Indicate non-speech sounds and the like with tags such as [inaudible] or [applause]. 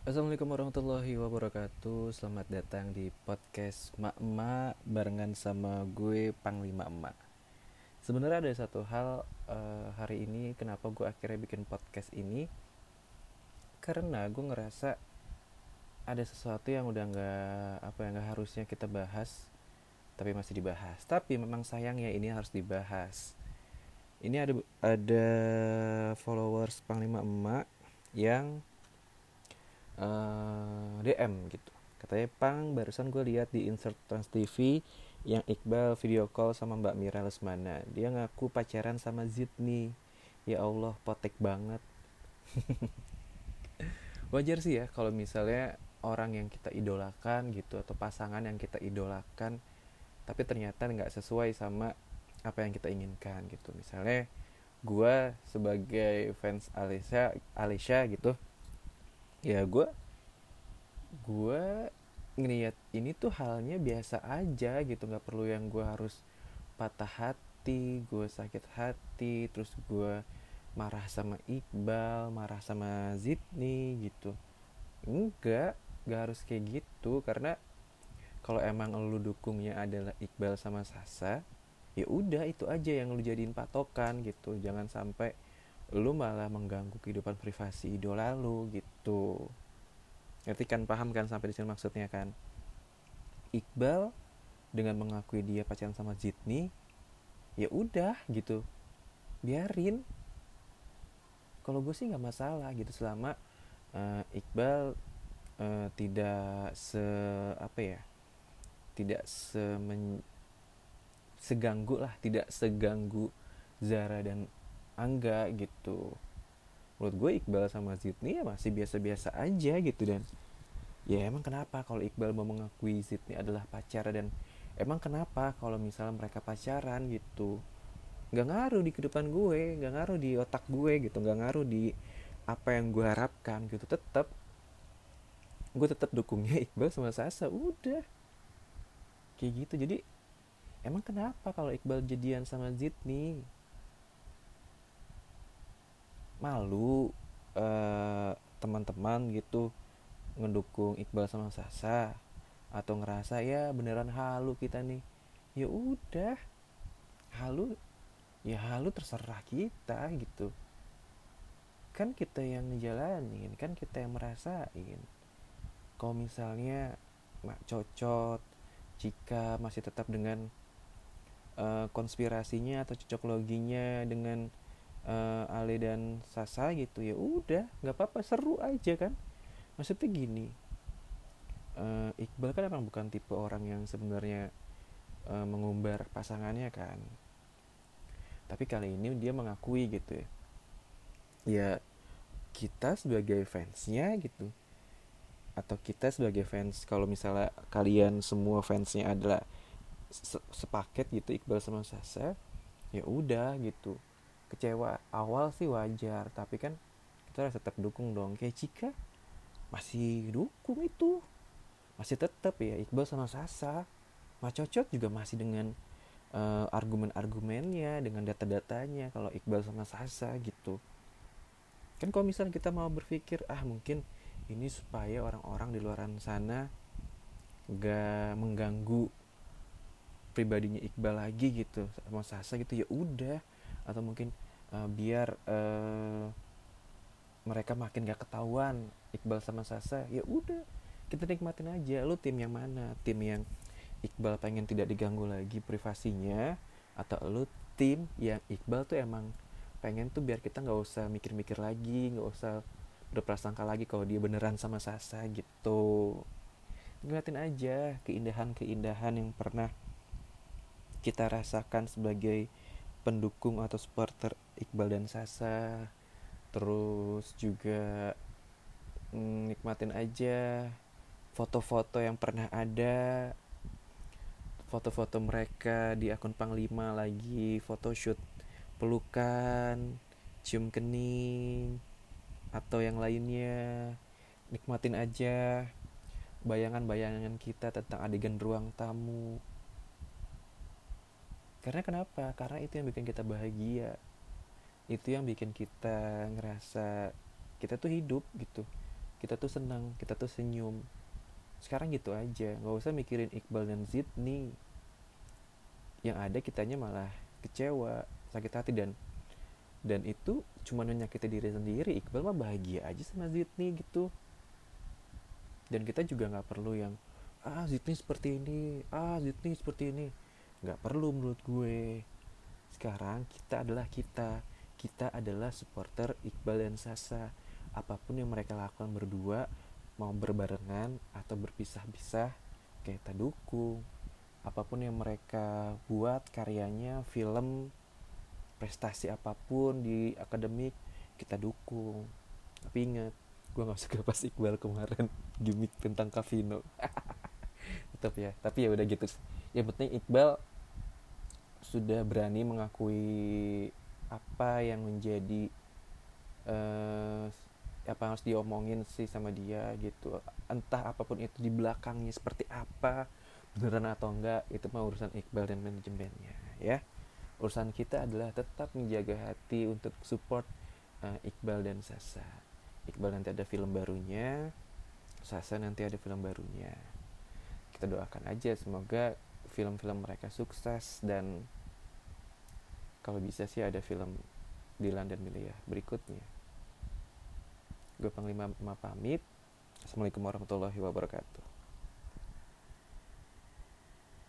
Assalamualaikum warahmatullahi wabarakatuh. Selamat datang di podcast Mak Emak Barengan sama gue Panglima Emak. Sebenarnya ada satu hal uh, hari ini Kenapa gue akhirnya bikin podcast ini? Karena gue ngerasa Ada sesuatu yang udah gak Apa yang gak harusnya kita bahas Tapi masih dibahas. Tapi memang sayangnya ini harus dibahas. Ini ada ada followers Panglima Emak Yang uh, eh, DM gitu. Katanya pang barusan gue lihat di insert trans TV yang Iqbal video call sama Mbak Mira Lesmana. Dia ngaku pacaran sama Zidni. Ya Allah potek banget. [laughs] Wajar sih ya kalau misalnya orang yang kita idolakan gitu atau pasangan yang kita idolakan tapi ternyata nggak sesuai sama apa yang kita inginkan gitu. Misalnya gue sebagai fans Alicia Alicia gitu ya gue gue ngeliat ini tuh halnya biasa aja gitu nggak perlu yang gue harus patah hati gue sakit hati terus gue marah sama Iqbal marah sama Zidni gitu. Enggak gak harus kayak gitu karena kalau emang lu dukungnya adalah Iqbal sama Sasa ya udah itu aja yang lu jadiin patokan gitu. Jangan sampai lu malah mengganggu kehidupan privasi idola lu gitu ngerti kan? Paham kan sampai di sini maksudnya kan? Iqbal dengan mengakui dia pacaran sama Jitni ya udah gitu. Biarin. Kalau gue sih nggak masalah gitu selama uh, Iqbal uh, tidak se apa ya tidak se seganggu lah tidak seganggu Zara dan Angga gitu menurut gue Iqbal sama Zidni ya masih biasa-biasa aja gitu dan ya emang kenapa kalau Iqbal mau mengakui Zidni adalah pacar dan emang kenapa kalau misalnya mereka pacaran gitu? Nggak ngaruh di kehidupan gue nggak ngaruh di otak gue gitu nggak ngaruh di apa yang gue harapkan gitu. Tetap gue tetap dukungnya [laughs] Iqbal sama Sasa udah. Kayak gitu jadi emang kenapa kalau Iqbal jadian sama Zidni malu uh, teman-teman gitu ngedukung Iqbal sama Sasa atau ngerasa ya beneran halu kita nih. Ya udah halu ya halu terserah kita gitu. Kan kita yang ngejalanin kan kita yang merasain. Kalau misalnya mak cocot jika masih tetap dengan uh, konspirasinya atau cocok loginya dengan uh, Ale dan Sasa gitu ya udah nggak apa-apa seru aja kan. Maksudnya gini uh, Iqbal kan emang bukan tipe orang yang sebenarnya uh, mengumbar pasangannya kan. Tapi kali ini dia mengakui gitu ya. Ya kita sebagai fansnya gitu atau kita sebagai fans kalau misalnya kalian semua fansnya adalah sepaket gitu Iqbal sama Sasa ya udah gitu kecewa. Awal sih wajar tapi kan kita harus tetap dukung dong. Kayak Cika masih dukung itu. Masih tetap ya Iqbal sama Sasa. Mas Cocot juga masih dengan uh, argumen-argumennya dengan data-datanya kalau Iqbal sama Sasa gitu. Kan kalau misalnya kita mau berpikir ah mungkin ini supaya orang-orang di luar sana gak mengganggu pribadinya Iqbal lagi gitu sama Sasa gitu ya udah atau mungkin uh, biar uh, mereka makin gak ketahuan Iqbal sama Sasa ya udah kita nikmatin aja. Lu tim yang mana? Tim yang Iqbal pengen tidak diganggu lagi privasinya atau lu tim yang Iqbal tuh emang pengen tuh biar kita nggak usah mikir-mikir lagi nggak usah berprasangka lagi kalau dia beneran sama Sasa gitu. Ngeliatin aja keindahan-keindahan yang pernah kita rasakan sebagai pendukung atau supporter Iqbal dan Sasa. Terus juga nikmatin aja foto-foto yang pernah ada foto-foto mereka di akun Panglima lagi photoshoot pelukan cium kening atau yang lainnya. Nikmatin aja bayangan-bayangan kita tentang adegan ruang tamu karena kenapa? Karena itu yang bikin kita bahagia. Itu yang bikin kita ngerasa kita tuh hidup gitu. Kita tuh senang kita tuh senyum. Sekarang gitu aja. Nggak usah mikirin Iqbal dan Zidni. Yang ada kitanya malah kecewa sakit hati dan dan itu cuma menyakiti diri sendiri. Iqbal mah bahagia aja sama Zidni gitu. Dan kita juga nggak perlu yang ah Zidni seperti ini ah Zidni seperti ini nggak perlu menurut gue. Sekarang kita adalah kita. Kita adalah supporter Iqbal dan Sasa. Apa pun yang mereka lakukan berdua mau berbarengan atau berpisah-pisah kita dukung. Apa pun yang mereka buat karyanya film prestasi apa pun di akademik kita dukung. Tapi ingat gue nggak suka pas Iqbal kemarin gimmick tentang Kavino [laughs] tetap ya tapi ya udah gitu. Yang penting Iqbal sudah berani mengakui apa yang menjadi uh, apa yang harus diomongin sih sama dia gitu. Entah apa pun itu di belakangnya seperti apa beneran atau enggak itu mah urusan Iqbal dan manajemennya ya. Urusan kita adalah tetap menjaga hati untuk support uh, Iqbal dan Sasa. Iqbal nanti ada film barunya Sasa nanti ada film barunya. Kita doakan aja semoga film-film mereka sukses dan kalau bisa sih ada film Dilan dan Milia berikutnya. Gue Panglima Ma pamit. Assalamualaikum warahmatullahi wabarakatuh